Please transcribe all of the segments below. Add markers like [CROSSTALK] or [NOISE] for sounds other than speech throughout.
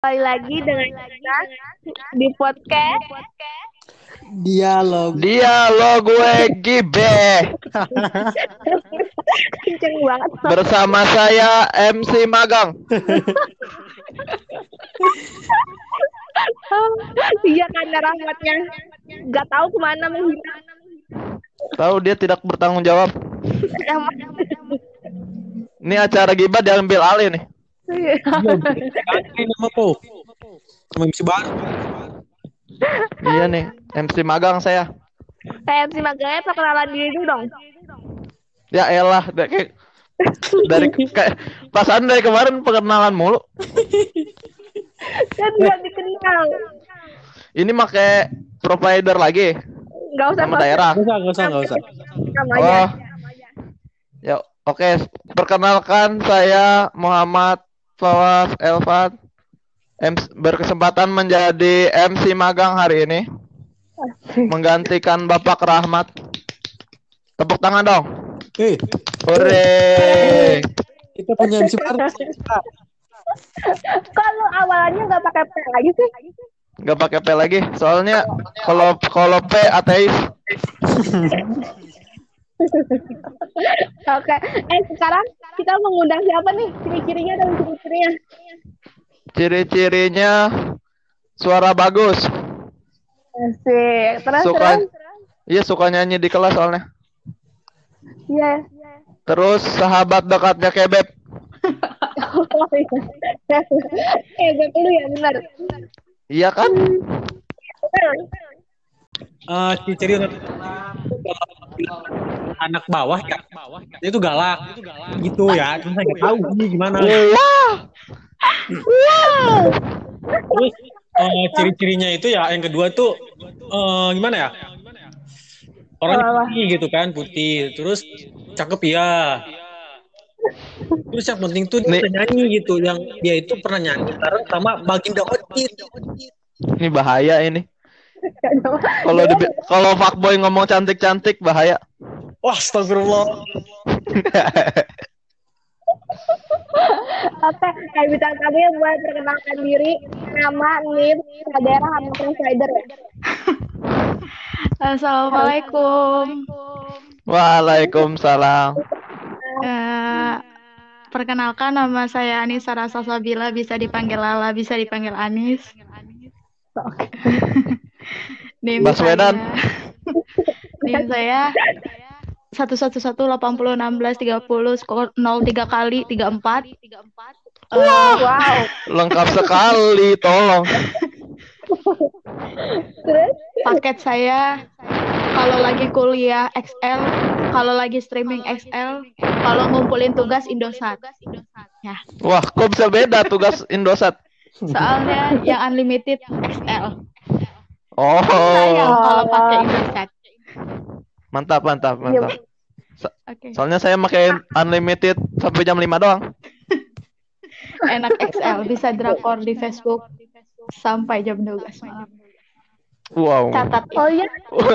kembali lagi dengan kita di podcast Dialog. Dialog gue gibe [LAUGHS] kenceng banget bersama saya MC Magang. [LAUGHS] iya karena rahmatnya nggak tahu ke mana menghilang Tahu dia tidak bertanggung jawab. [LAUGHS] Ini acara gibah diambil alih nih. Ganti nama po. Sama MC baru. Iya nih, MC Magang saya. kayak MC Maganya perkenalan diri dulu dong Ya elah, da- kayak- dari [LAUGHS] kayak perasaan dari kemarin perkenalan mulu. kan nggak dikenal Ini pakai provider lagi nggak usah sama daerah. Gak usah, gak usah, gak usah. Oh. Ya, oke. Perkenalkan saya Muhammad Fawaz Elfat. MC berkesempatan menjadi MC magang hari ini. Menggantikan Bapak Rahmat. Tepuk tangan dong. Eh, Hore. kita punya MC baru. kalau awalnya nggak pakai P lagi sih Gak pakai P lagi. Soalnya kalau kalau P ateis. [LAUGHS] oke eh sekarang kita mengundang siapa nih ciri-cirinya dan ciri-cirinya Ciri-cirinya suara bagus. Asik. Terus, Suka terus? Iya suka nyanyi di kelas soalnya. Iya. Terus sahabat dekatnya Kebeb. Oh, iya. gue dulu ya, benar. Iya kan? Benar. Eh, ciri-ciri anak bawah ya. Dia itu galak. Gitu ya. Cuma saya nggak tahu ini gimana. Terus eh, ciri-cirinya itu ya yang kedua tuh eh, gimana ya? Apa? putih gitu kan, putih. Terus cakep ya. Terus yang penting tuh dia nyanyi gitu. Yang dia itu pernah nyanyi sama Baginda Ocit. Ini bahaya ini. Kalau kalau fuckboy ngomong cantik-cantik bahaya. Wah, astagfirullah. [LAUGHS] Oke, kayak bintang tamu yang buat perkenalkan diri, nama, NIM, daerah, sama provider. [LAUGHS] Assalamualaikum. Waalaikumsalam. Eh, perkenalkan nama saya Anissa Rasa Sabila, bisa dipanggil Lala, bisa dipanggil Anis. [LAUGHS] NIM Baswedan. saya- [LAUGHS] NIM saya satu satu satu delapan puluh enam belas tiga puluh nol tiga kali tiga empat. Wow. Lengkap sekali, tolong. Terus, Paket saya kalau lagi kuliah XL, kalau lagi streaming XL, kalau ngumpulin tugas Indosat. Ya, Wah, kok bisa beda tugas Indosat? soalnya yang unlimited XL. Oh, kalau pakai Indosat. mantap, mantap, mantap. Oke, Soalnya saya pakai unlimited sampai jam 5 doang. enak XL bisa drakor di Facebook sampai jam 12 malam. Wow. Catat oh iya,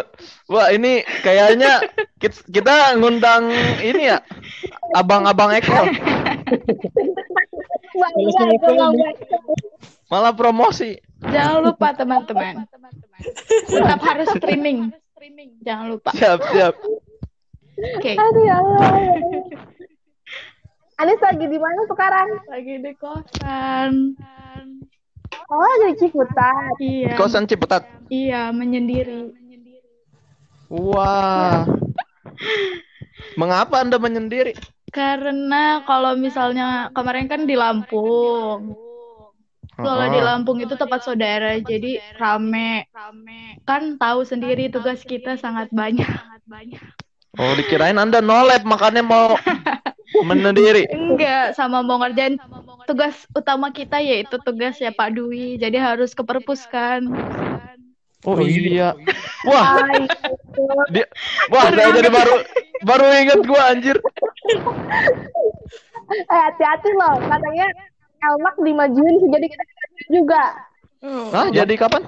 [LAUGHS] Wah, ini kayaknya kit- kita ngundang ini ya. Abang-abang. [LAUGHS] Wah, iya. Malah promosi. Jangan lupa teman-teman. Tetap harus streaming. Jangan lupa. Siap, siap. Oke. Aduh, ya Allah. Anis lagi di mana sekarang? Lagi di kosan. Oh, di Ciputat. Iya. Kosan Ciputat. Iya, menyendiri. Wah. Mengapa Anda menyendiri? Karena kalau misalnya kemarin kan di Lampung. Kalau di Oh. Lampung itu tempat saudara, jadi rame. Kan tahu sendiri tugas kita sangat banyak. Oh, dikirain Anda nolep makanya mau [LAUGHS] menyendiri. Enggak, sama mau ngerjain tugas utama kita yaitu tugas ya Pak Dwi. Jadi harus ke perpus kan. Oh Oh, iya. iya. [LAUGHS] Wah, Ay, dia wah saya jadi baru baru inget gua anjir. [LAUGHS] eh, hati-hati loh, katanya Elmak dimajuin jadi kita juga. Hah, jadi kapan?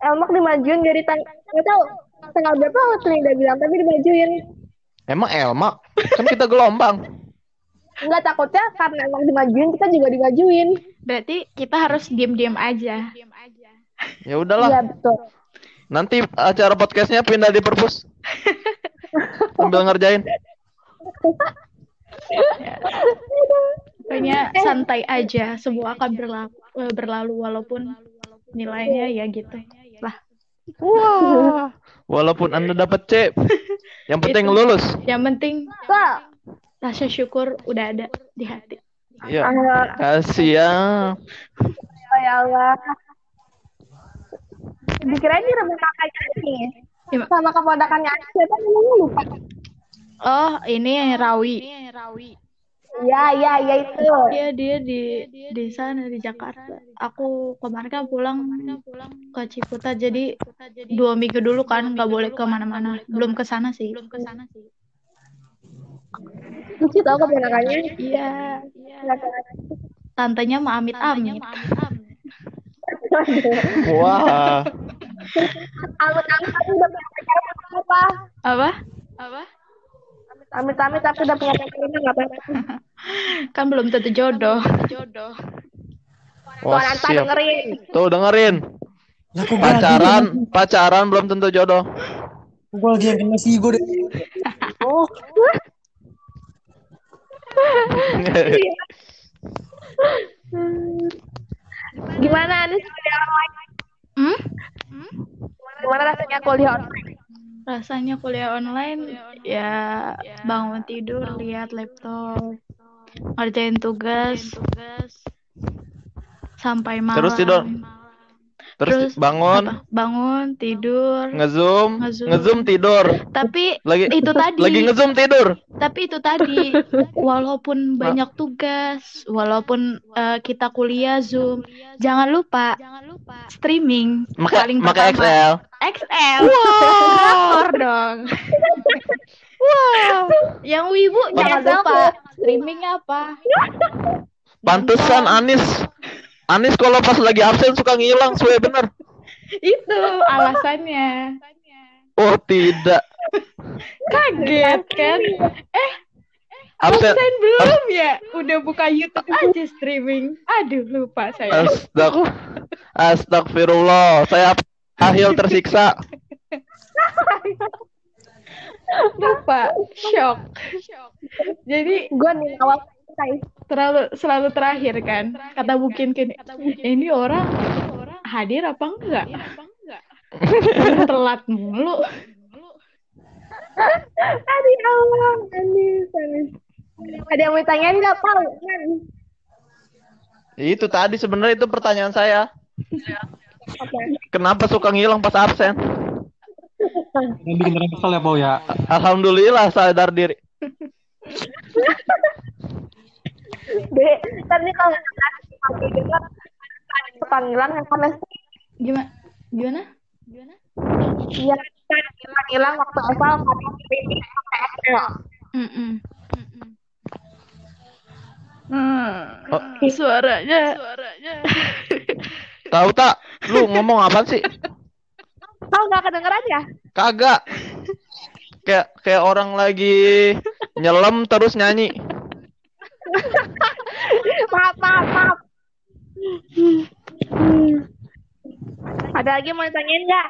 Elmak dimajuin jadi tang nggak tahu tanggal berapa waktu udah bilang tapi dimajuin. Emang Elma? Kan kita gelombang. Enggak takutnya karena emang dimajuin kita juga dimajuin. Berarti kita harus diam-diam aja. Ya udahlah. Iya betul. Nanti acara podcastnya pindah di perpus. Sambil ngerjain. Pokoknya santai aja, semua akan berlalu, berlalu walaupun nilainya ya gitu. Lah, Wah. Walaupun Anda dapat C, yang penting lulus. yang penting Kak, rasa syukur udah ada di hati. Iya. ah, Kasih ya. ya Allah. Dikirain di rumah kakaknya nih. Iya. Sama keponakannya aja, siapa namanya lupa. Oh, ini Rawi. Iya, iya, iya itu. Iya dia di di sana di Jakarta. Aku kemarin kan pulang ke Ciputa jadi dua minggu dulu kan nggak boleh ke mana-mana. Belum ke sana sih. Belum ke sana sih. Lucu tau keponakannya. Iya. Tantenya mah amit-amit. Wah. Amit-amit aku udah punya pacar apa? Apa? Apa? Amit-amit aku udah punya pacar nggak apa-apa. Kan belum tentu jodoh. Jodoh. Wah, siap. dengerin. Tuh dengerin. Gue Pacaran, pacaran belum tentu jodoh. gue lagi yang kena sigo deh. [LAUGHS] Oh, gimana Anis kuliah online? Hmm? Gimana rasanya kuliah online? Rasanya kuliah online ya bangun tidur lihat laptop ngerjain tugas sampai malam. Terus tidur. Terus, bangun, apa? bangun tidur. ngezoom, Ngezoom. ngezoom tidur. Tapi Lagi itu tadi. lagi ngezoom tidur. Tapi itu tadi, walaupun banyak tugas, walaupun eh, kita kuliah Zoom, jangan lupa streaming Maka paling maka pertama. XL. XL. Drakor dong. Wow. Yang wibu jangan Jangan lupa streaming apa? Pantesan Anis. Anis kalau pas lagi absen suka ngilang, suwe bener. Itu alasannya. Oh tidak. Kaget kan? Eh, Absen. absen belum ya? Udah buka YouTube aja streaming. Aduh, lupa saya. Astag Astagfirullah. Saya ahil tersiksa. Lupa. Shock. Jadi Gue nih awal. Terlalu selalu terakhir kan kata mungkin gini ini orang hadir apa enggak telat mulu Aduh ya Allah, Anis, Anis. Ada yang mau ditanyain nggak, Pau? Kan? Itu tadi sebenarnya itu pertanyaan saya. Apa? Kenapa suka ngilang pas absen? Yang bikin orang kesel ya, Pau ya. Alhamdulillah sadar diri. [LAUGHS] [LAUGHS] Kalau nggak pakai juga ada panggilan yang kan gimana gimana gimana Iya, kan panggilan waktu asal XL. Mm-mm. Hmm, Oh. suaranya suaranya [LAUGHS] Tahu tak? Lu ngomong apa sih? Tahu nggak kedengeran ya? Kagak. Kayak kayak orang lagi nyelam terus nyanyi. [LAUGHS] maaf, maaf, maaf. Ada lagi mau ditanyain nggak?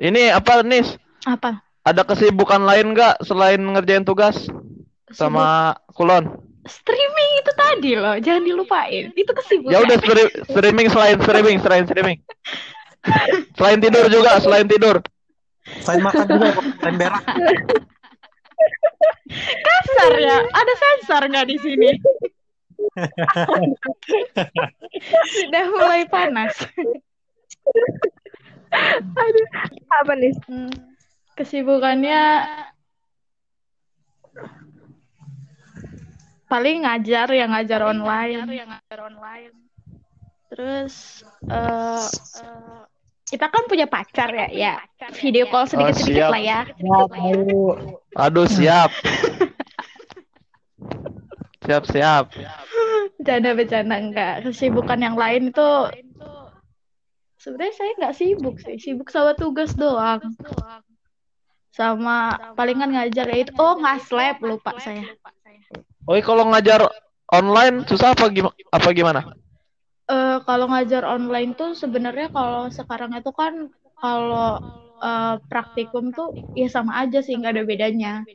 Ini apa Nis? apa Ada kesibukan lain nggak selain ngerjain tugas sama Kulon? streaming itu tadi loh jangan dilupain itu kesibukan Ya udah stri- streaming selain streaming, selain streaming. Selain tidur juga, selain tidur. Selain makan juga, selain berak. kasar ya ada sensor nggak di sini sudah mulai panas Aduh, apa nih? Hmm, kesibukannya paling ngajar yang ngajar online yang ngajar online terus eh eh, kita kan punya pacar ya ya video call sedikit sedikit siap. lah ya Ya. Aduh, siap. [LAUGHS] Siap, siap. bercanda bercanda enggak kesibukan yang lain itu sebenarnya saya nggak sibuk sih sibuk sama tugas doang sama palingan ngajar ya itu oh ngaslab lupa saya Oh, kalau ngajar online susah apa gimana? Apa gimana? Eh, kalau ngajar online tuh sebenarnya kalau sekarang itu kan kalau eh, praktikum tuh ya sama aja sih nggak ada bedanya.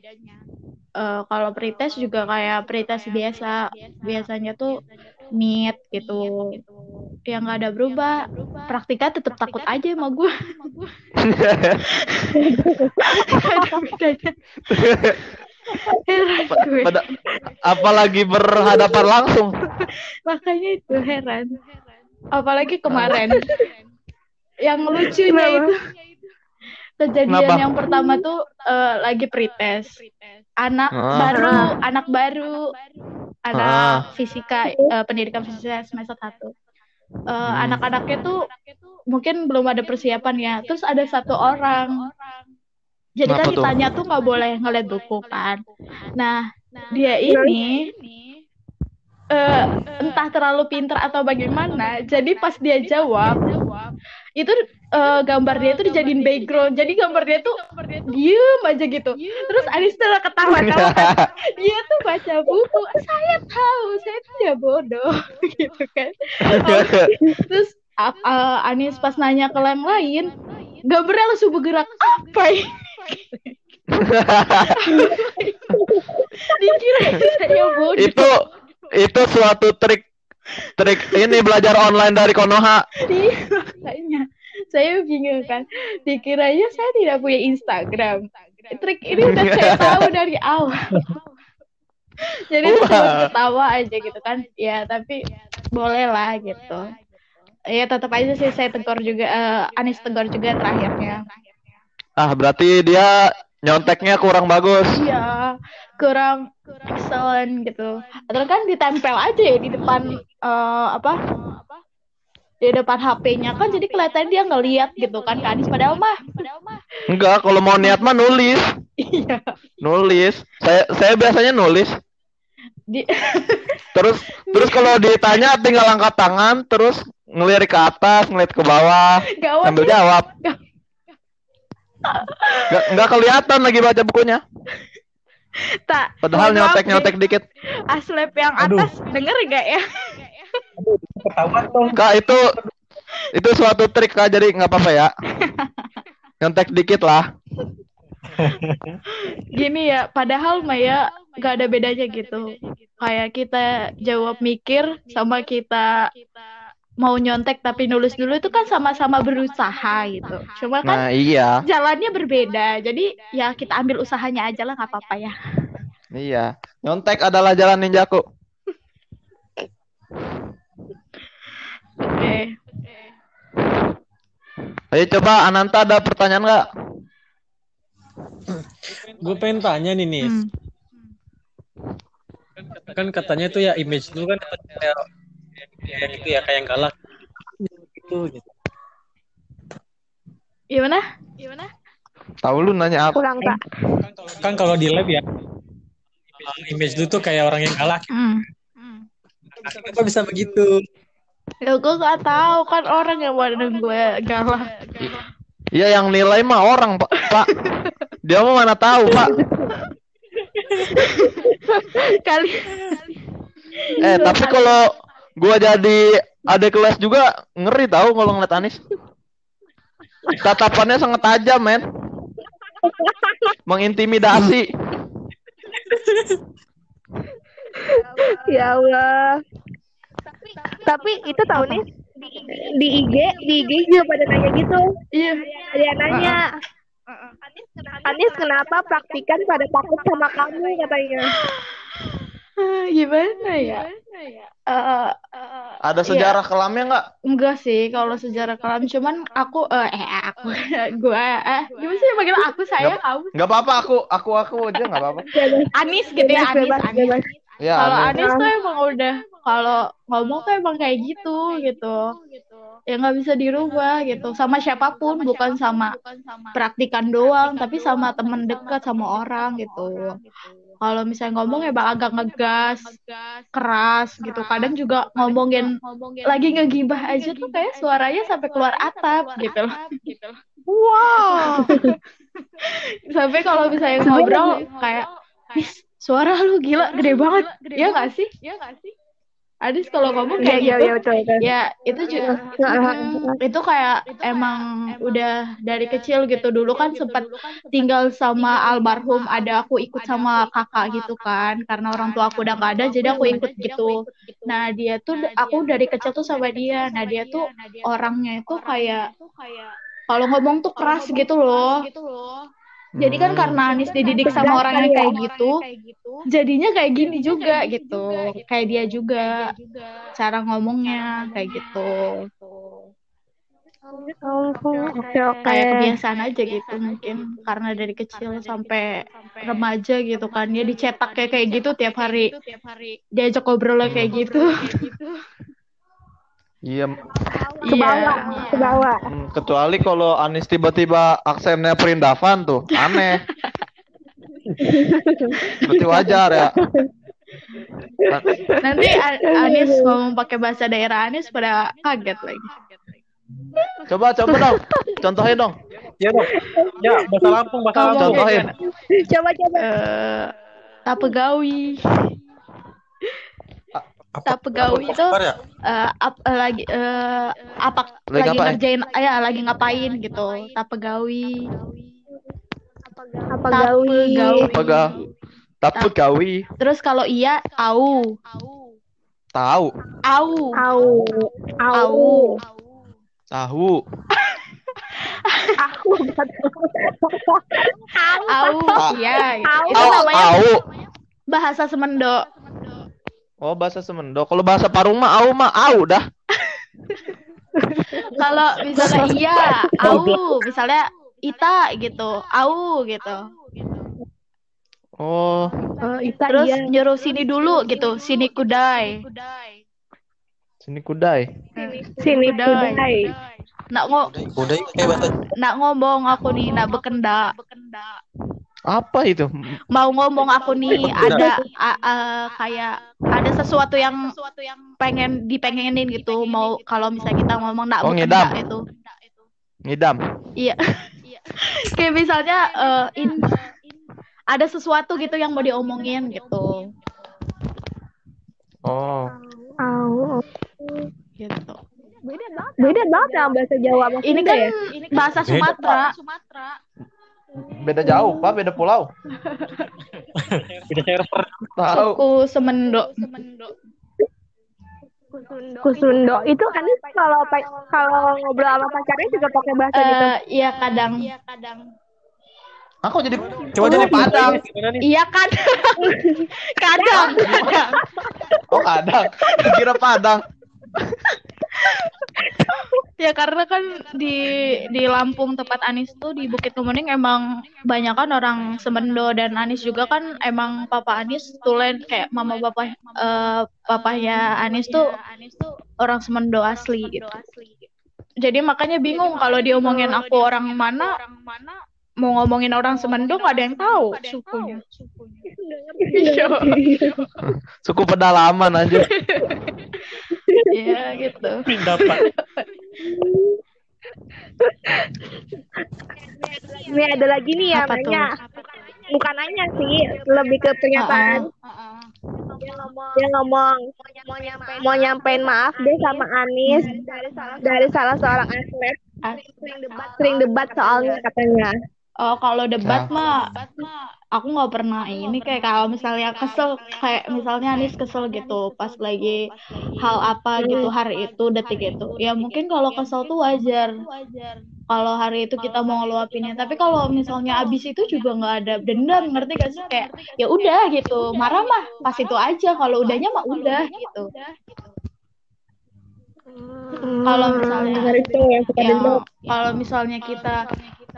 Eh, kalau pretest juga kayak pretest biasa, biasanya tuh meet gitu. Ya nggak ada berubah. Praktika tetap takut aja sama gue. Heran gue. Pada apalagi berhadapan langsung. Makanya itu heran. Apalagi kemarin. Yang lucunya itu kejadian Kenapa? yang pertama tuh eh, lagi pretest. Anak Ah. baru, anak baru, anak Ah. fisika eh, pendidikan fisika semester 1. Eh, anak-anaknya tuh mungkin belum ada persiapan ya. Terus ada satu orang. Jadi kan Kenapa ditanya tuh nggak boleh ngeliat buku kan. Nah, dia ini eh, entah terlalu pintar atau bagaimana. Jadi pas dia jawab, itu eh, gambar dia tuh dijadiin background. Jadi gambar dia tuh diem aja gitu. Terus Anis tuh ketawa-tawa. [LAUGHS] Dia tuh baca buku. Saya tahu, saya tidak bodoh [LAUGHS] gitu kan. Terus a- Anis pas nanya ke yang lain, gambarnya langsung bergerak. Apa ini? [LAUGHS] Dikira saya bodoh. itu itu suatu trik trik ini belajar online dari Konoha. Iya, makanya saya bingung kan. Dikiranya saya tidak punya Instagram. Trik ini udah [LAUGHS] saya tahu dari awal. Jadi itu cuma ketawa aja gitu kan. Ya, tapi boleh lah gitu. Ya tetap aja sih saya tegur juga eh, Anis tegur juga terakhirnya. Ah, berarti dia nyonteknya kurang bagus. Iya, kurang excellent gitu. Atau kan ditempel aja ya di depan eh, apa? Di depan HP-nya kan jadi kelihatan dia ngeliat gitu kan ke Anis padahal mah padahal mah Enggak, kalau mau niat mah nulis. iya Nulis. Saya saya biasanya nulis. di [LAUGHS] Terus terus kalau ditanya tinggal angkat tangan, terus ngelirik ke atas, ngeliat ke bawah, gawat sambil ya. jawab. Nggak, nggak kelihatan lagi baca bukunya. Tak Padahal nyontek nih, dikit. aslep yang atas denger gak ya Ketahuan dong. Kak itu itu suatu trik kak jadi nggak apa-apa ya. Nyontek dikit lah. gini ya padahal Maya gak ada bedanya gitu kayak kita jawab mikir sama kita mau nyontek tapi nulis dulu itu kan sama-sama berusaha gitu cuma kan Nah iya jalannya berbeda jadi ya kita ambil usahanya aja lah nggak apa-apa ya iya. Nyontek adalah jalan ninjaku. oke Ayo coba Ananta ada pertanyaan nggak? Gue pengen tanya nih nih. Hmm. Kan katanya tuh ya image dulu kan kayak kayak gitu ya kayak yang galak. Gitu gitu. gimana gimana Tahu lu nanya apa? Kurang tak? Kan kalau di lab ya image dulu tuh kayak orang yang galak. hmm. Kenapa bisa begitu? ya gue gak tahu kan orang yang mandang gue galak Iya yang nilai mah orang pak. Pak. Dia mah mana tahu pak. [LAUGHS] kali Eh tapi kalau gua jadi adik kelas juga ngeri tahu kalau ngeliat Anis. Tatapannya sangat tajam men. Mengintimidasi. Ya Allah. Tapi itu tahu nih di, di IG, di IG juga pada nanya gitu. iya Ada yang nanya. Anis kenapa praktikan pada takut sama kamu katanya. Ah, gimana ya Eh, Ada sejarah kelamnya nggak? Enggak sih kalau sejarah kelam cuman aku eh, eh aku [LAUGHS] gua eh gimana sih panggil aku saya Nggak- kamu apa-apa aku aku aku aja nggak apa-apa. Anis gitu ya Anis Anis. Ya. kalau Anis. Anis tuh emang udah kalau ngomong tuh emang kayak gitu gitu. Ya nggak bisa dirubah gitu. Sama siapa pun bukan sama praktikan doang tapi sama temen dekat sama orang gitu. kalau misalnya ngomong emang agak ngegas keras gitu. kadang juga ngomongin lagi ngegibah aja tuh kayak suaranya sampai keluar atap gitu loh. [LAUGHS] wow! [LAUGHS] Sampai kalau misalnya ngobrol kayak suara lu gila gede banget. ya nggak sih? Ya nggak sih Adis kalau ngomong Iya kayak iya gitu iya betul betul. ya itu juga itu kayak emang udah dari kecil gitu. Dulu kan sempat tinggal sama almarhum ada aku ikut sama kakak gitu kan. Karena orang tua aku udah nggak ada jadi aku ikut gitu. Nah dia tuh aku dari kecil tuh sama dia. Nah dia tuh orangnya itu kayak kalau ngomong tuh keras gitu loh jadi kan Hmm. karena Anis dididik sama orang yang kayak gitu jadinya kayak gini juga gitu. kayak dia juga cara ngomongnya kayak gitu. Oh, oke oke. kayak kebiasaan aja gitu mungkin karena dari kecil sampai remaja gitu kan dia dicetak kayak kayak gitu tiap hari. Diajak ngobrol kayak gitu Iya, Ke bawah, ke bawah. hmm, kecuali kalau Anis tiba-tiba aksennya perindavan tuh, aneh. Berarti wajar ya. nanti Anis ngomong pakai bahasa daerah Anis pada kaget lagi Coba coba dong, contohin dong. Ya dong. Ya, bahasa Lampung, bahasa Lampung. Contohin. Coba coba. Tapegawi tapegawi itu ya? eh, ap- eh, lagi eh, apa Lagi ngerjain ya lagi ngapain gitu tapegawi Apa gawi? Apa ga? Tapi gawi terus kalau iya au tahu, au Au. Au. tahu. Aku nggak tahu. au A- iya Au. itu Au, namanya au. bahasa Semendo Oh bahasa Semendo. Kalau bahasa Parung mah au mah au dah. [LAUGHS] kalau misalnya iya au misalnya ita gitu au gitu Oh Oh, Ita terus iya. nyuruh sini dulu gitu sini kudai sini kudai. Sini Kudai. kudai. nak ngo Udah kayak bahasa nak ngomong aku nih nak bekendak Apa itu? mau ngomong aku nih ada a- a- kayak ada sesuatu yang pengen dipengenin gitu mau kalau misalnya kita ngomong nak Oh, ngidam. itu Ngidam. iya [LAUGHS] kayak misalnya eh, in- ada sesuatu gitu yang mau diomongin gitu Oh. Au. gitu Beda banget sama bahasa Jawa ini kan ya. bahasa Beda. Sumatera Beda jauh, Pak. Beda pulau. [LAUGHS] beda server. Tahu. suku Semendo Kusundo itu kan kalau kalau ngobrol sama pacarnya juga pakai bahasa gitu. Eh, iya kadang Aku jadi Coba jadi Padang. Gimana nih? iya kadang [LAUGHS] kadang kadang Oh kadang. Kira Padang. [LAUGHS] Ya karena kan di di Lampung tempat Anis tuh di Bukit Kemuning emang banyak kan orang Semendo dan Anis juga kan emang papa Anis tulen kayak mama papa eh papanya Anis tuh orang Semendo asli gitu. Jadi makanya bingung kalau diomongin aku orang mana mau ngomongin orang Semendo nggak ada yang tahu sukunya. Iya. [LAUGHS] Suku pedalaman aja. [LAUGHS] Iya gitu. Dapat. [LAUGHS] Ini ada lagi nih Apa tuh? nanya. Bukan nanya sih, lebih ke pernyataan. Dia ngomong mau nyampein maaf deh sama Anis dari salah seorang atlet sering debat soalnya katanya. Oh, kalau debat Nah. mah aku nggak pernah ini kayak kalau misalnya kesel kayak misalnya Anis kesel gitu pas lagi hal apa gitu hari itu detik itu. Ya mungkin kalau kesel tuh wajar. Kalau hari itu kita mau ngeluapinnya. Tapi kalau misalnya abis itu juga nggak ada dendam, ngerti gak sih kayak ya udah gitu. Marah mah pas itu aja. Kalau udahnya mah udah gitu. Kalau misalnya ya kalau misalnya kita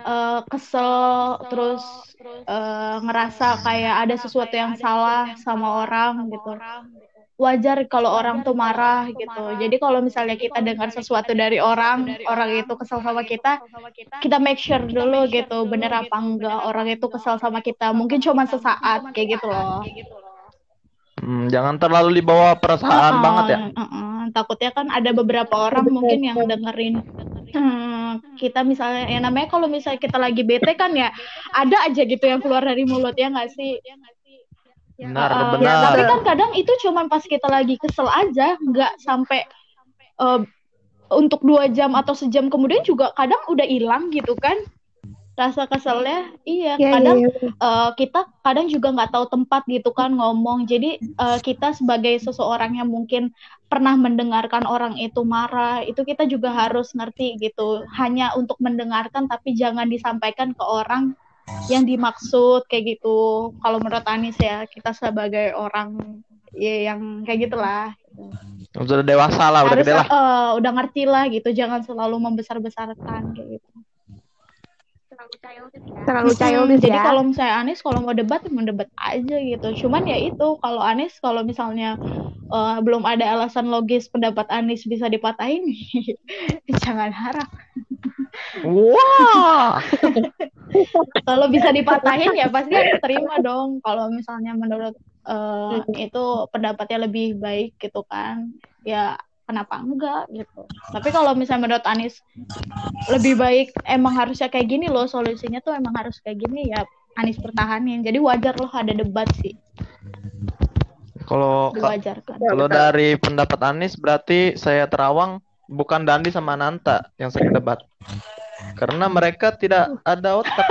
eh, kesel terus eh, ngerasa kayak ada sesuatu yang salah sama orang gitu. wajar kalau orang tuh marah gitu. jadi kalau misalnya kita dengar sesuatu dari orang orang itu kesel sama kita kita make sure dulu gitu bener apa enggak orang itu kesel sama kita. Mungkin cuma sesaat kayak gitu loh. Hmm, jangan terlalu dibawa perasaan Uh-uh, banget ya. uh-uh. Takutnya kan ada beberapa orang mungkin yang dengerin. hmm, kita misalnya ya namanya kalau misalnya kita lagi bete kan ya ada aja gitu yang keluar dari mulut ya nggak sih? Benar, Uh, benar. Tapi kan kadang itu cuman pas kita lagi kesel aja, nggak sampai uh, untuk dua jam atau sejam kemudian juga kadang udah hilang gitu kan rasa keselnya. Iya, Iya, kadang iya, iya. uh, kita kadang juga nggak tahu tempat gitu kan ngomong. Jadi uh, kita sebagai seseorang yang mungkin pernah mendengarkan orang itu marah, itu kita juga harus ngerti gitu. Hanya untuk mendengarkan tapi jangan disampaikan ke orang yang dimaksud kayak gitu. Kalau menurut Anis ya, kita sebagai orang ya yang kayak gitulah. Udah dewasa lah, udah Harus gede lah. uh, udah ngerti lah gitu, jangan selalu membesar-besarkan kayak gitu. Terlalu childish Jadi ya. kalau misalnya Anis kalau mau debat ya mau debat aja gitu. Cuman ya itu kalau Anis kalau misalnya uh, belum ada alasan logis pendapat Anis bisa dipatahin, [LAUGHS] jangan harap. Wah. [LAUGHS] Kalau bisa dipatahin ya pasti harus terima dong. Kalau misalnya menurut uh, itu pendapatnya lebih baik gitu kan, ya kenapa enggak gitu. Tapi kalau misalnya menurut Anis lebih baik emang harusnya kayak gini loh solusinya tuh emang harus kayak gini ya Anis pertahanin. Jadi wajar loh ada debat sih, Kalau kalau dari pendapat Anis berarti saya terawang bukan Dandi sama Nanta yang sering debat. Karena mereka tidak ada otak.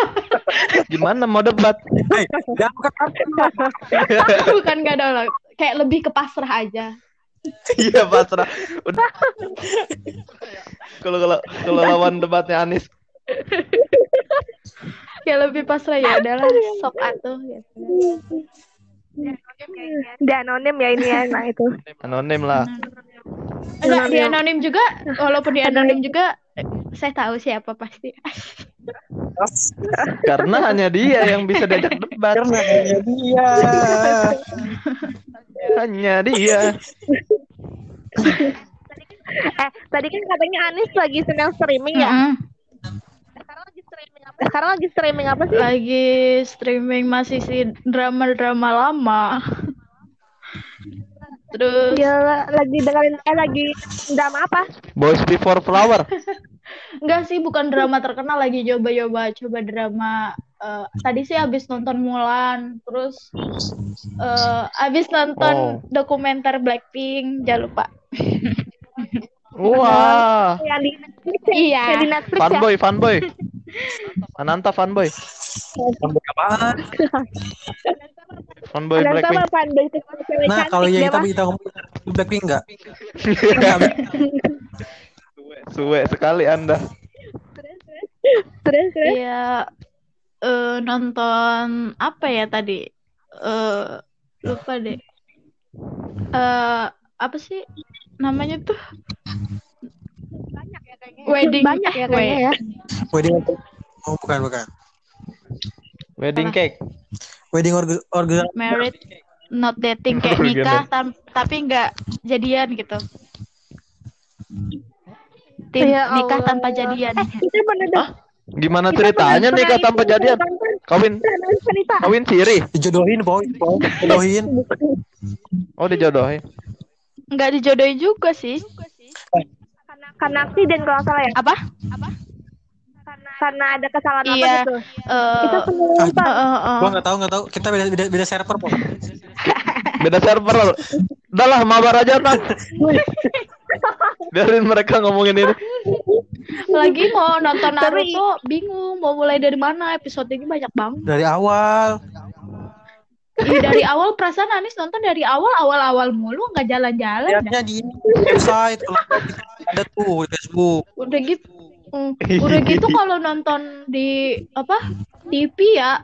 Gimana mau debat? [LAUGHS] Bukan nggak ada lah. kayak lebih ke pasrah aja. Iya pasrah. Udah. Kalau kalau kalau lawan debatnya Anis, Kayak lebih pasrah ya adalah sok atuh gitu. Dia anonim ya ini ya, nah itu. anonim lah. Enggak, di anonim juga, walaupun di anonim juga saya tahu siapa pasti. [LAUGHS] Karena hanya dia yang bisa diajak debat. karena hanya dia. [LAUGHS] Hanya dia. [LAUGHS] Eh, tadi kan katanya Anis lagi sedang streaming ya. Mm-mm. Sekarang lagi streaming apa? Sekarang lagi streaming apa sih? Lagi streaming masih si drama-drama lama. Terus Dia lagi dengerin eh lagi drama apa? Boys Before Flower. [LAUGHS] enggak sih bukan drama terkenal lagi coba-coba coba drama eh, tadi sih habis nonton Mulan, terus eh habis nonton Oh. dokumenter Blackpink, jangan lupa. [LAUGHS] Wah. Yang di Netflix ya? Iya. Yang di Netflix ya? Fanboy, fanboy. Ananta fanboy. Sampai kapan? [LAUGHS] Fanboy Blackpink. apa fanboy itu cewek Nah, cantik kalau yang kita kita ngomong Blackpink enggak? [LAUGHS] Suwe sekali Anda. Terus terus. Iya eh nonton apa ya tadi? Eh lupa deh. Eh apa sih namanya tuh? Wedding Banyak ya kayaknya ya. Wedding Oh, bukan bukan. Wedding cake. Wedding orga orga married not dating kayak nikah tam- tapi nggak jadian gitu. Tim Ya nikah tanpa jadian. Hah? Gimana ceritanya pernah nikah tanpa jadian? Kawin kawin siri. dijodohin, Boy. Boy. Dijodohin. Oh dijodohin. Nggak dijodohin juga sih. Karena karena aksiden kalau salah ya. Apa? Karena karena ada kesalahan apa Iya. gitu. Eh, Kita pernah nonton. eh, eh, eh. Gua nggak tahu nggak tahu. Kita beda beda, beda server, Boy. [LAUGHS] Beda server. Udah lah mabar aja kan. Biarin mereka ngomongin ini. Lagi mau nonton Tapi- Naruto, bingung mau mulai dari mana episodenya banyak banget. Dari awal. Ih, dari awal perasaan Anis nonton dari awal awal-awal mulu nggak jalan-jalan. Lihatnya di website kalau ada tuh di Facebook. Udah gitu. Mm, udah gitu [LAUGHS] kalau nonton di apa TV ya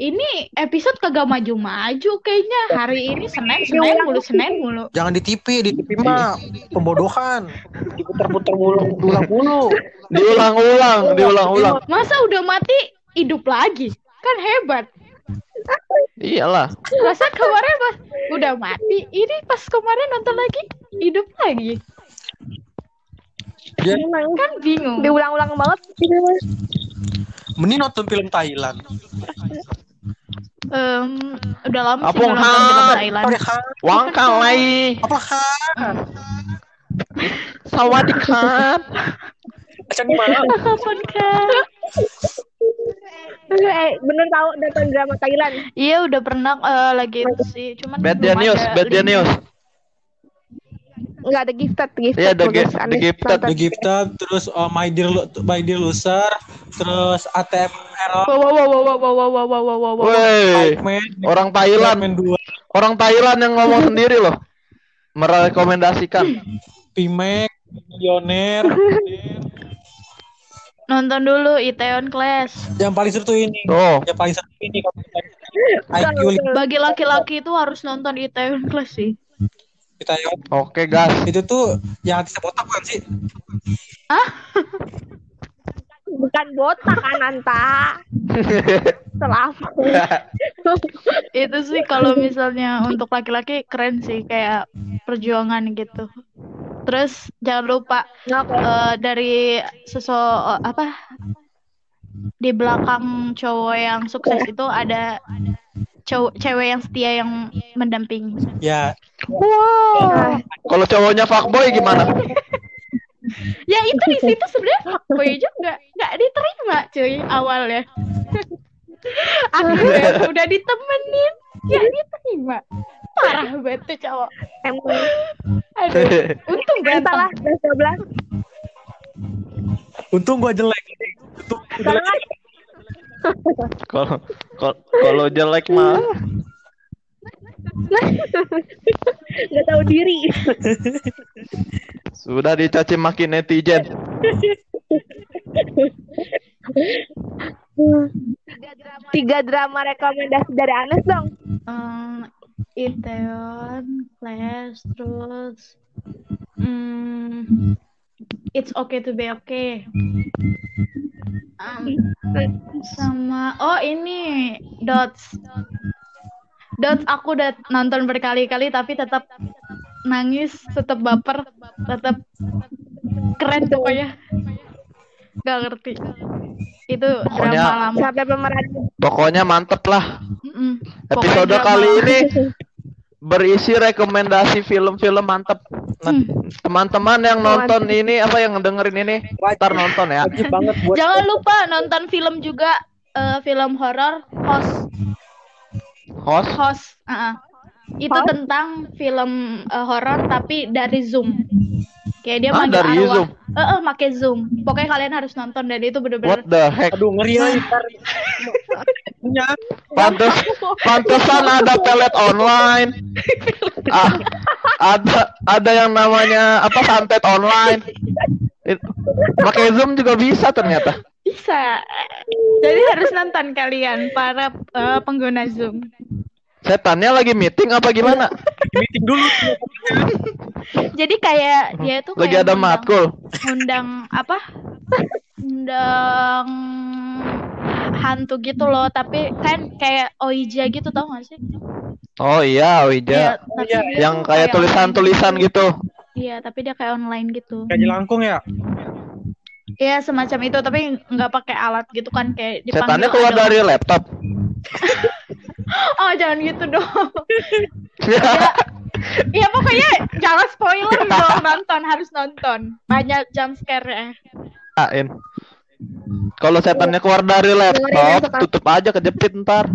ini episode kagak maju-maju kayaknya hari ini Senin Senin mulu Senin mulu Jangan di TV, di TV mah pembodohan. Diputar-putar mulu, ulang mulu. Diulang-ulang, diulang-ulang. masa udah mati hidup lagi kan hebat Iyalah. masa kemarin pas udah mati ini pas kemarin nonton lagi hidup lagi Emang kan bingung diulang-ulang banget. Mas. Mending nonton film Thailand. Em, udah lama sih Apung nggak nonton film. Thailand Wang kalai. Apa kan? Sawadikap. Acan mana? kapan kan Eh, bener tahu nonton drama Thailand. Iya udah pernah eh, lagi itu sih, cuman Bad News, Bad. News. Enggak ada gifted, gifted. Iya, The bagus. Gift- The Gifted. nonton. The Gifted, terus uh, My Dear My Dear Loser, terus ATM Error, Wow wow wow wow wow wow wow wow wow wow orang Thailand, Pikeman 2, orang Thailand yang ngomong sendiri loh. Merekomendasikan. Pimek, Millionaire. Nonton dulu Itaewon Class. yang paling seru tuh ini. Oh, Yang paling seru ini kalau IQ Bagi laki-laki itu harus nonton Itaewon Class sih. Kita ya. oke gas. Itu tuh yang artis botak bukan sih? Bukan botak kan Anta. Selama. [LAUGHS] Itu sih kalau misalnya untuk laki-laki keren sih kayak perjuangan gitu. Terus jangan lupa eh, dari seso apa di belakang cowok yang sukses itu ada cowok cewek yang setia yang mendampingi. Ya, Wow. Kalau cowoknya fuckboy gimana? Ya itu di situ sebenarnya fuckboy juga nggak diterima cuy awalnya. [LAUGHS] Akhirnya [LAUGHS] udah ditemenin ya diterima. Parah banget tuh cowok. Emang. Aduh, [LAUGHS] untung Anta lah, ganteng. 12. untung gua jelek. Untung gua jelek. Kalau kalau- kalau jelek mah nggak tahu diri. sudah dicaci maki netizen. Tiga drama rekomendasi dari Anes dong. um, Itaewon Class terus hmm, It's okay to be okay Um, sama oh ini Dots Dots aku udah nonton berkali-kali tapi tetap nangis tetap baper tetap keren pokoknya Gak ngerti itu Pokoknya- drama lama Sampai. Pokoknya mantep lah. Mm-mm. Episode Pokoknya kali drama. ini [LAUGHS] berisi rekomendasi film-film mantep. Nah, teman-teman yang nonton ini apa yang dengerin ini, ntar nonton ya. Wajib banget buat Jangan lupa nonton film juga eh, film horor Host Host, Host. ah, ah. Itu Host? tentang film eh, horor tapi dari Zoom. Kayak dia Ah, manggil dari arwah. Zoom? Eh, eh, make Zoom. Pokoknya kalian harus nonton dan itu what bener-bener the heck? Aduh ngeri lagi ntar. Pantes, pantesan ada pelet online. Ah, ada ada yang namanya apa santet online. Pakai Zoom juga bisa ternyata. bisa. Jadi harus nonton kalian para eh, pengguna Zoom. Setannya lagi meeting apa gimana? Meeting dulu. Jadi kayak dia tuh Lagi kayak ada ngundang- matkul. Undang apa? Undang hantu gitu loh, tapi kan kayak Oija gitu tau gak sih? Oh iya, tapi dia Yang kayak tulisan-tulisan gitu. Iya, tapi dia kayak online gitu. Kayak jelangkung ya. Iya, semacam itu, tapi nggak pakai alat gitu kan kayak dipanggil Setannya keluar ada- dari laptop. [LAUGHS] Oh, jangan gitu dong. [LAUGHS] Iya, [LAUGHS] pokoknya jangan spoiler dong, nonton, harus nonton. Banyak jump scare-nya. Ain. Kalau setannya keluar dari laptop, tutup aja kejepit ntar.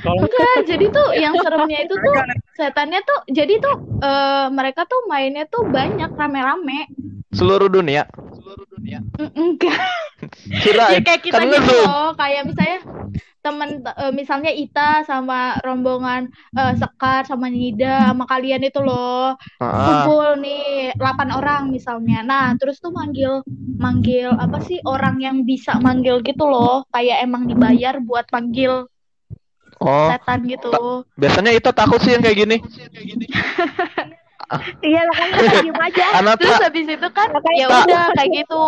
Enggak, jadi tuh [LAUGHS] yang seremnya itu tuh setannya tuh jadi tuh eh, mereka tuh mainnya tuh banyak rame-rame. Seluruh dunia. Mm, Enggak. [LAUGHS] Kira Ya kayak kita kan gitu loh, kayak misalnya temen eh, misalnya Ita sama rombongan eh, Sekar sama Nida sama kalian itu loh Ah, kumpul nih 8 orang misalnya. Nah, terus tuh manggil manggil apa sih orang yang bisa manggil gitu loh, kayak emang dibayar buat manggil oh, setan gitu. biasanya itu takut sih yang kayak gini. [LAUGHS] Iya, makanya kita diem aja. Anak Terus tak, habis itu kan ya udah kayak gitu.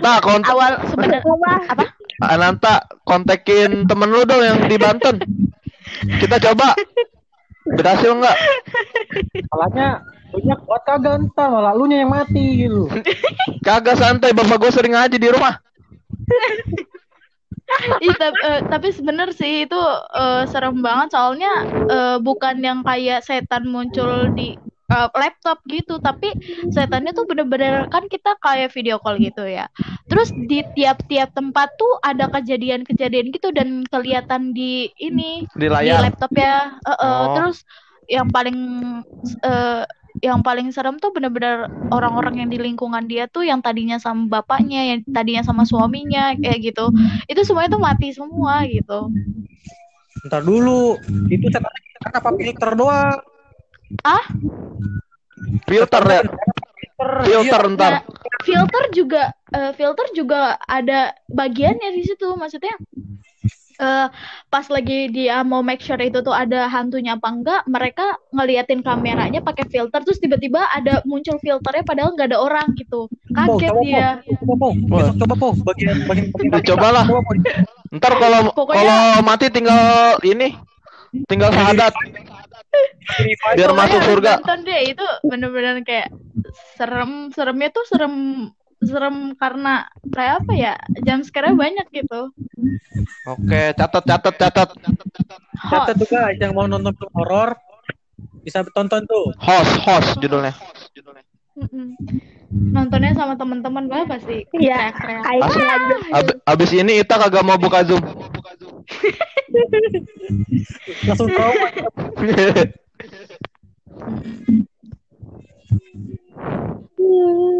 tak kontak, Awal sebenarnya Apa? apa? Ananta kontekin temen lu dong yang di Banten. Kita coba. Berhasil nggak? salahnya punya kuat kagak ntar malah lu yang mati gitu. Kagak santai, bapak gue sering ngaji di rumah. Ih, tapi, eh, tapi sebener sih itu eh, serem banget soalnya eh, bukan yang kayak setan muncul di uh, laptop gitu tapi setannya tuh bener-bener kan kita kayak video call gitu ya terus di tiap-tiap tempat tuh ada kejadian-kejadian gitu dan kelihatan di ini Di layar. laptop ya Uh, uh, Oh. terus yang paling uh, yang paling serem tuh bener-bener orang-orang yang di lingkungan dia tuh yang tadinya sama bapaknya yang tadinya sama suaminya kayak gitu itu semuanya tuh mati semua gitu Ntar dulu, itu setannya kan apa filter doang? Filter ya. Filter, Filter iya. ntar. Nah, filter juga eh, filter juga ada bagiannya di situ maksudnya eh pas lagi dia mau make sure itu tuh ada hantunya apa enggak mereka ngeliatin kameranya pakai filter terus tiba-tiba ada muncul filternya padahal nggak ada orang gitu Po, kaget Po. dia Coba, Po. Besok coba, Po. Bagian, bagian, bagian. Cobalah. Coba, Po. Ntar kalau kalau mati tinggal ini tinggal syahadat biar masuk surga. nonton deh itu bener-bener kayak serem seremnya tuh serem serem karena kayak apa ya jam sekarang banyak gitu Oke, catat catat catat. Catat tuh guys, yang mau nonton film horor bisa tonton tuh. Host host judulnya. Mm-mm. nontonnya sama teman-teman gue pasti Iya, teriak-teriak. Aisyah aja. Ab abis ini Ita kagak mau buka Zoom. Langsung trauma.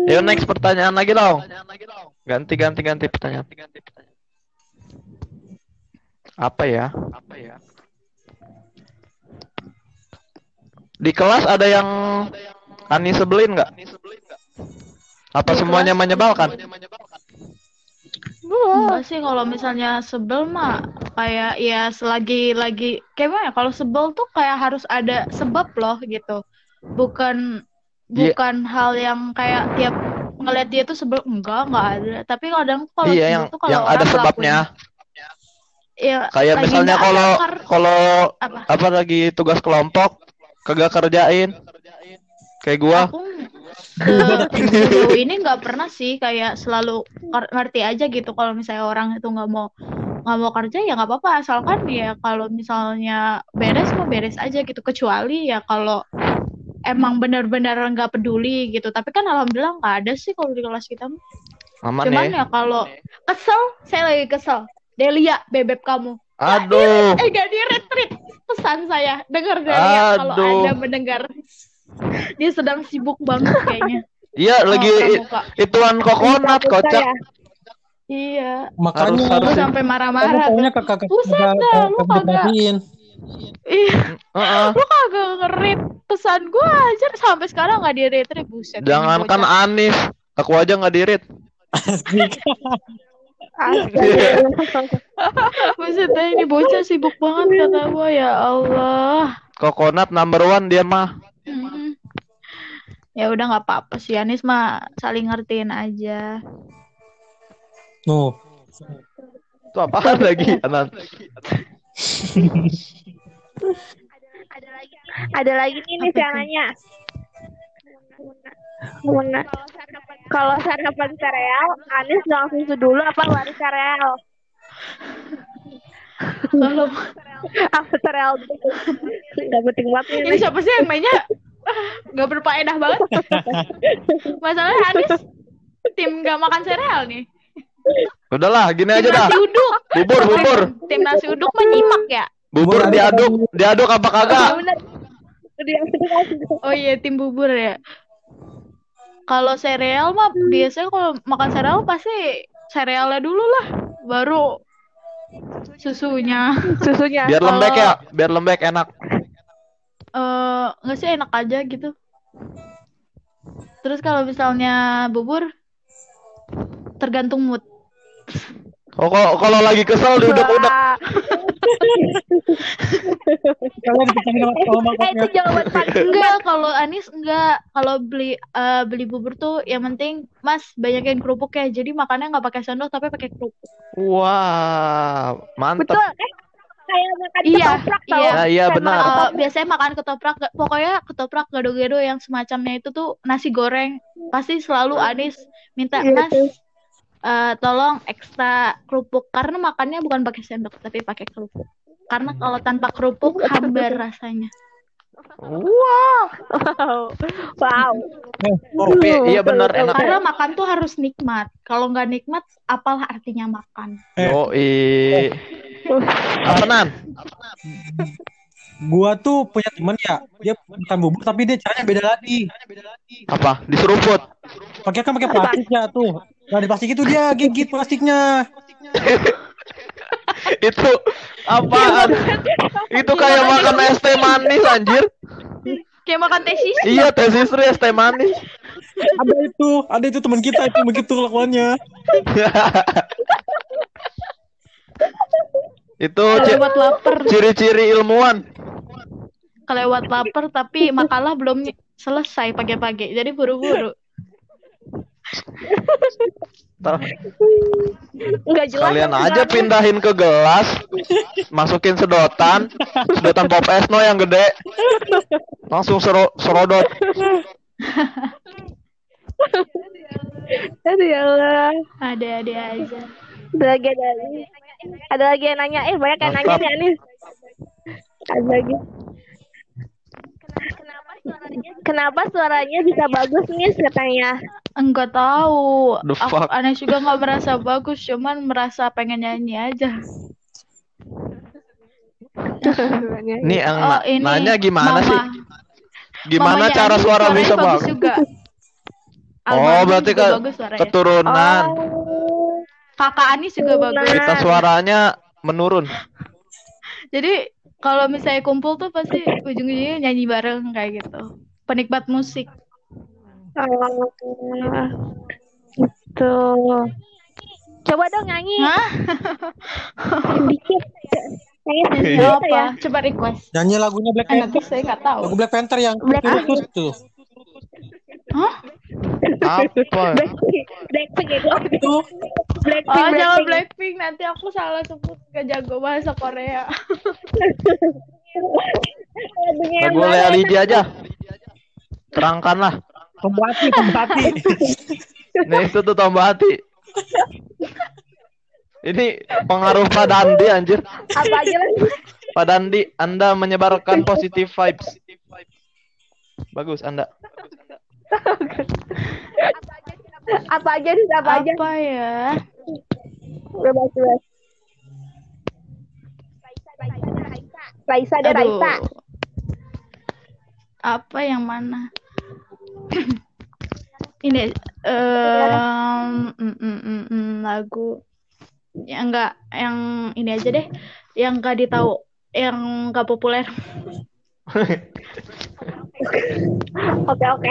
Yuk next pertanyaan lagi dong. Ganti ganti ganti pertanyaan. Apa ya? Apa ya? Di kelas ada yang Ani sebelin nggak? Apa semuanya kelas? menyebalkan? Enggak sih kalau misalnya sebel mah kayak ya selagi lagi kayak mana ya, kalau sebel tuh kayak harus ada sebab loh gitu. Bukan Iya. bukan hal yang kayak tiap ngeliat dia tuh sebel enggak enggak ada. Tapi kadang kalau Iya sebel yang tuh kalau yang ada sebabnya. ya Kayak misalnya kalau kalau apa? apa lagi tugas kelompok kagak kerjain. Kayak gua. Aku sejauh ini nggak pernah sih kayak selalu ngerti aja gitu kalau misalnya orang itu nggak mau nggak mau kerja ya nggak apa-apa asalkan ya kalau misalnya beres mau beres aja gitu. Kecuali ya kalau emang benar-benar nggak peduli gitu. Tapi kan alhamdulillah nggak ada sih kalau di kelas kita. Aman cuman ya. ya kalau kesel saya lagi kesel. Delia bebek kamu. Aduh. eh gak di retreat pesan saya dengar Delia kalau anda mendengar dia sedang sibuk banget kayaknya Iya lagi Oh, i- pramuka. ituan kokonat kocak. ya. Iya. Makanya Harus- sampai marah-marah. tuh. kakak kakak Buset dah, lu kagak. Iya, Heeh. lu kagak ngerit pesan gue aja sampai sekarang gak di retreat buset. ini Jangankan. Anis, aku aja nggak dirit. [LAUGHS] Buset ini bocah sibuk banget kata gue ya Allah. Kokonat number one dia mah. Ya udah nggak apa-apa sih Anis mah saling ngertiin aja. Nuh, Itu apaan lagi, Anan? Ada lagi, ada lagi nih nih yang nanya. Muna. Kalau sarapan sereal, Anis langsung susu dulu apa lari sereal? Kalau Apa sereal dulu? Gak penting banget ini siapa sih yang mainnya nggak berfaedah banget. [LAUGHS] Masalahnya Anis tim gak makan sereal nih. Udahlah, gini Tim aja dah. nasi uduk. Bubur, bubur. Tim nasi uduk menyimak ya. Bubur diaduk, diaduk apa kagak? Sudah Oh iya tim bubur ya. Kalau sereal mah biasanya kalau makan sereal pasti serealnya dulu lah, baru susunya. susunya. Biar lembek ya, biar lembek enak. Eh nggak sih enak aja gitu. Terus kalau misalnya bubur tergantung mood. Oh, kalau kalau lagi kesel bisa nggak tahu Eh, makanya. itu jawaban paling Enggak, kalau Anis enggak. Kalau beli eh, beli bubur tuh yang penting Mas banyakin kerupuk ya. Jadi makannya nggak pakai sendok tapi pakai kerupuk. Wah, mantep. Betul, eh kayak makan Iya, ketoprak tau. iya. Nah, iya, Kayak benar. makan Eh, biasanya makan ketoprak, pokoknya ketoprak gado-gado yang semacamnya itu tuh nasi goreng. Pasti selalu Anis minta, Iya, Mas, tuh. eh, tolong ekstra kerupuk karena makannya bukan pakai sendok tapi pakai kerupuk. Karena kalau tanpa kerupuk hambar [LAUGHS] rasanya. Wah. Wow. Oh, Tapi iya Betul, enak. Karena makan tuh harus nikmat. Kalau nggak nikmat, apalah artinya makan? Eh. Yoi. Apa nan? gua tuh punya temen ya, dia makan bubur tapi dia caranya beda lagi. Apa? Diseruput. Pakai kan pakai plastiknya tuh. Nah di plastik itu dia gigit plastiknya. [LAUGHS] Itu apaan? Itu kayak makan es teh manis anjir. Kayak makan teh sisir. Iya, teh sisri es teh manis. Ada itu, ada itu teman kita itu begitu kelakuannya. [LAUGHS] Itu Kelewat lapar. ciri-ciri ilmuwan. Kelewat lapar, tapi makalah belum selesai pagi-pagi. Jadi buru-buru. Enggak jelas. kalian aja bilangnya. pindahin ke gelas, masukin sedotan, sedotan pop es no yang gede, langsung sero serodot. Aduh ya Allah. Ada-ada aja. Ada lagi ada lagi. Yang nanya. Eh banyak yang nanya nih Anis. Ada lagi. Kenapa suaranya bisa bagus nih katanya? Enggak tahu. Aku aneh juga nggak merasa bagus, cuman merasa pengen nyanyi aja. Nih [LAUGHS] yang Oh, ini nanya gimana mama. sih? Gimana Mamanya cara suara suaranya bisa bagus bagus? juga. Oh, berarti juga kan bagus suaranya. keturunan. Oh. Kakak Ani juga bagus. Kita suaranya menurun. [LAUGHS] Jadi kalau misalnya kumpul tuh pasti ujung-ujungnya nyanyi bareng kayak gitu. Penikmat musik. Oh, gitu. Coba dong nyanyi Hah? dikit. Nyanyi sedikit Iya. ya. apa? Coba request. Nyanyi lagunya Black Panther. saya nggak tahu. Lagu Black Panther yang Black tutut tuh. Hah? Apa? Blackpink, Blackpink itu. Blackpink, Oh, jangan Blackpink. Nanti aku salah sebut gak jago bahasa Korea. Lagu Lea? Lidi aja. Terangkanlah. pembuati, pembuati. [LAUGHS] Nih itu tuh tambah hati. Ini pengaruh Pak Dandi anjir. Apa aja lah. Pak Dandi, Anda menyebarkan positive vibes. Bagus Anda. Apa aja nih, apa aja. Apa ya? Bebas, bebas. Raisa ada. Raisa. Apa yang mana? Ini em, mm, mm, mm, lagu yang enggak yang ini aja deh, yang enggak ditahu, yang enggak populer. [LAUGHS] Oke, oke.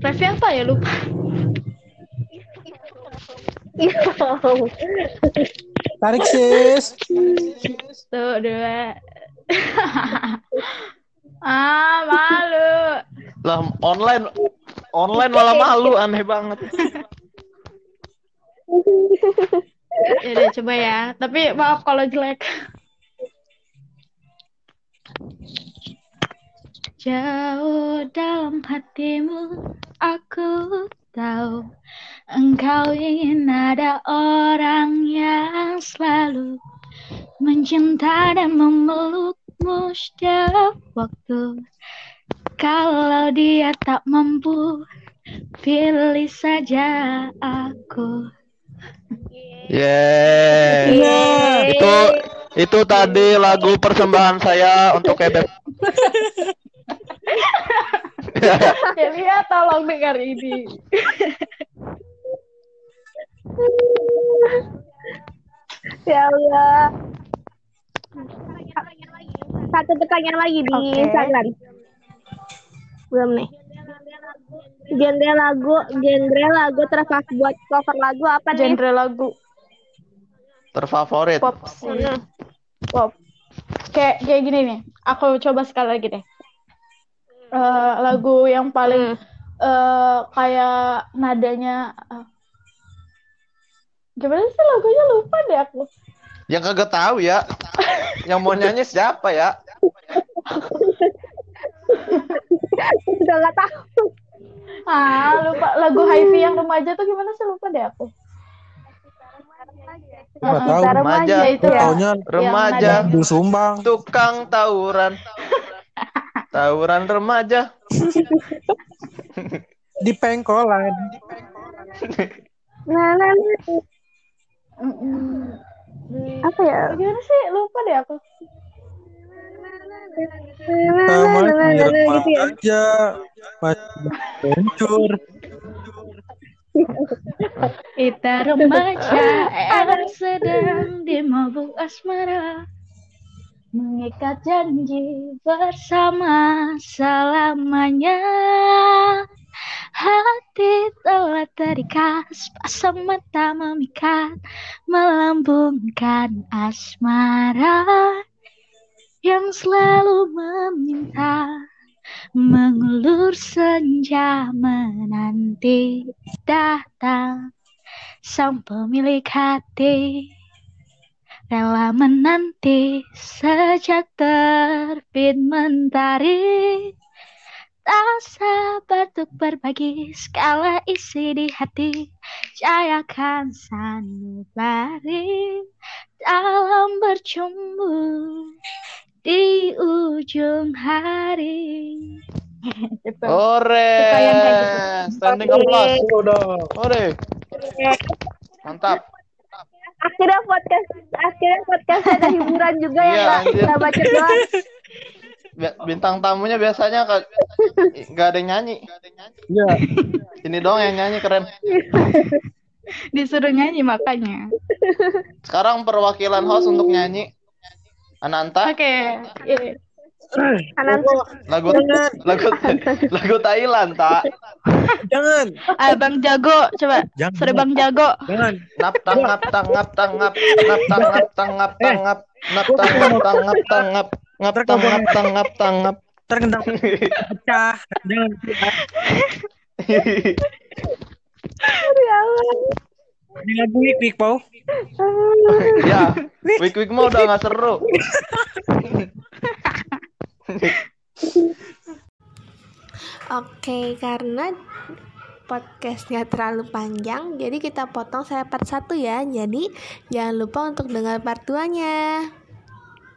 Revi apa ya lupa? Tarik sis. Tuh dua. [LAUGHS] ah malu. Lah online online malah malu aneh banget. Ya udah coba ya. Tapi maaf kalau jelek. Jauh dalam hatimu aku tahu engkau ingin ada orang yang selalu mencinta dan memelukmu setiap waktu. Kalau dia tak mampu, pilih saja aku. Yeay. Yeay. Itu itu tadi lagu persembahan saya untuk Ebet. [LAUGHS] [LAUGHS] Ya lihat tolong dengar ini. Ya Allah. Satu pertanyaan lagi di Oke. Instagram. Belum nih. Genre lagu, genre lagu terfavorit buat cover lagu apa nih? Genre lagu Terfavorit. pop. Hmm. Pop. Kayak kayak gini nih. Aku coba sekali lagi deh. Eh, lagu yang paling eh kayak nadanya eh, gimana sih lagunya lupa deh aku. Yang kagak tahu ya. Yang mau nyanyi siapa ya? [LAUGHS] Udah gak tahu. Ah, lupa lagu Hifi yang remaja tuh gimana sih lupa deh aku. Nggak Heeh, tahu. Remaja. Ya itu ya. Taunya Remaja. Sumbang. Tukang tawuran. Tawuran remaja. [LAUGHS] Di pengkolan. Nah, nah, nah. Apa ya? Gimana sih? Lupa deh aku. Sama Nah, nah, nah, gitu ya. aja. Masih hancur. Kita remaja [LAUGHS] yang sedang di mabuk asmara Mengikat janji bersama selamanya. Hati telah terikat Pasang mata memikat Melambungkan asmara Yang selalu meminta Mengulur senja menanti datang. Sang pemilik hati Rela menanti sejak terbit mentari Tak sabar untuk berbagi segala isi di hati Jayakan sanubari dalam bercumbu di ujung hari. [LAUGHS] gitu. Ore. Gitu. Standing applause. Udah. Ore. Mantap. Akhirnya podcast akhirnya podcast ada hiburan juga ya, Iya. Kita baca doang. Bi- Bintang tamunya biasanya nggak ada yang nyanyi. Iya. Ini doang yang nyanyi keren. Disuruh nyanyi makanya. Sekarang perwakilan host untuk nyanyi. Ananta, Oke. iya. Kanan lagu lagu lagu Thailand tak. Jangan. Ah, Bang Jago, coba. Jangan. Sorry Bang Jago. Jangan. Nap tang ngap tang ngap tang ngap ngap tang ngap tang ngap tang ngap ngap tang ngap tang ngap tang ngap ngap tang ngap tang ngap tang ngap. Terkendang pecah. Jangan. Ini lagu wik Pau. ya, wik wik mau udah nggak seru. Oke, karena podcastnya terlalu panjang, jadi kita potong saya part 1 ya. Jadi jangan lupa untuk dengar part 2-nya.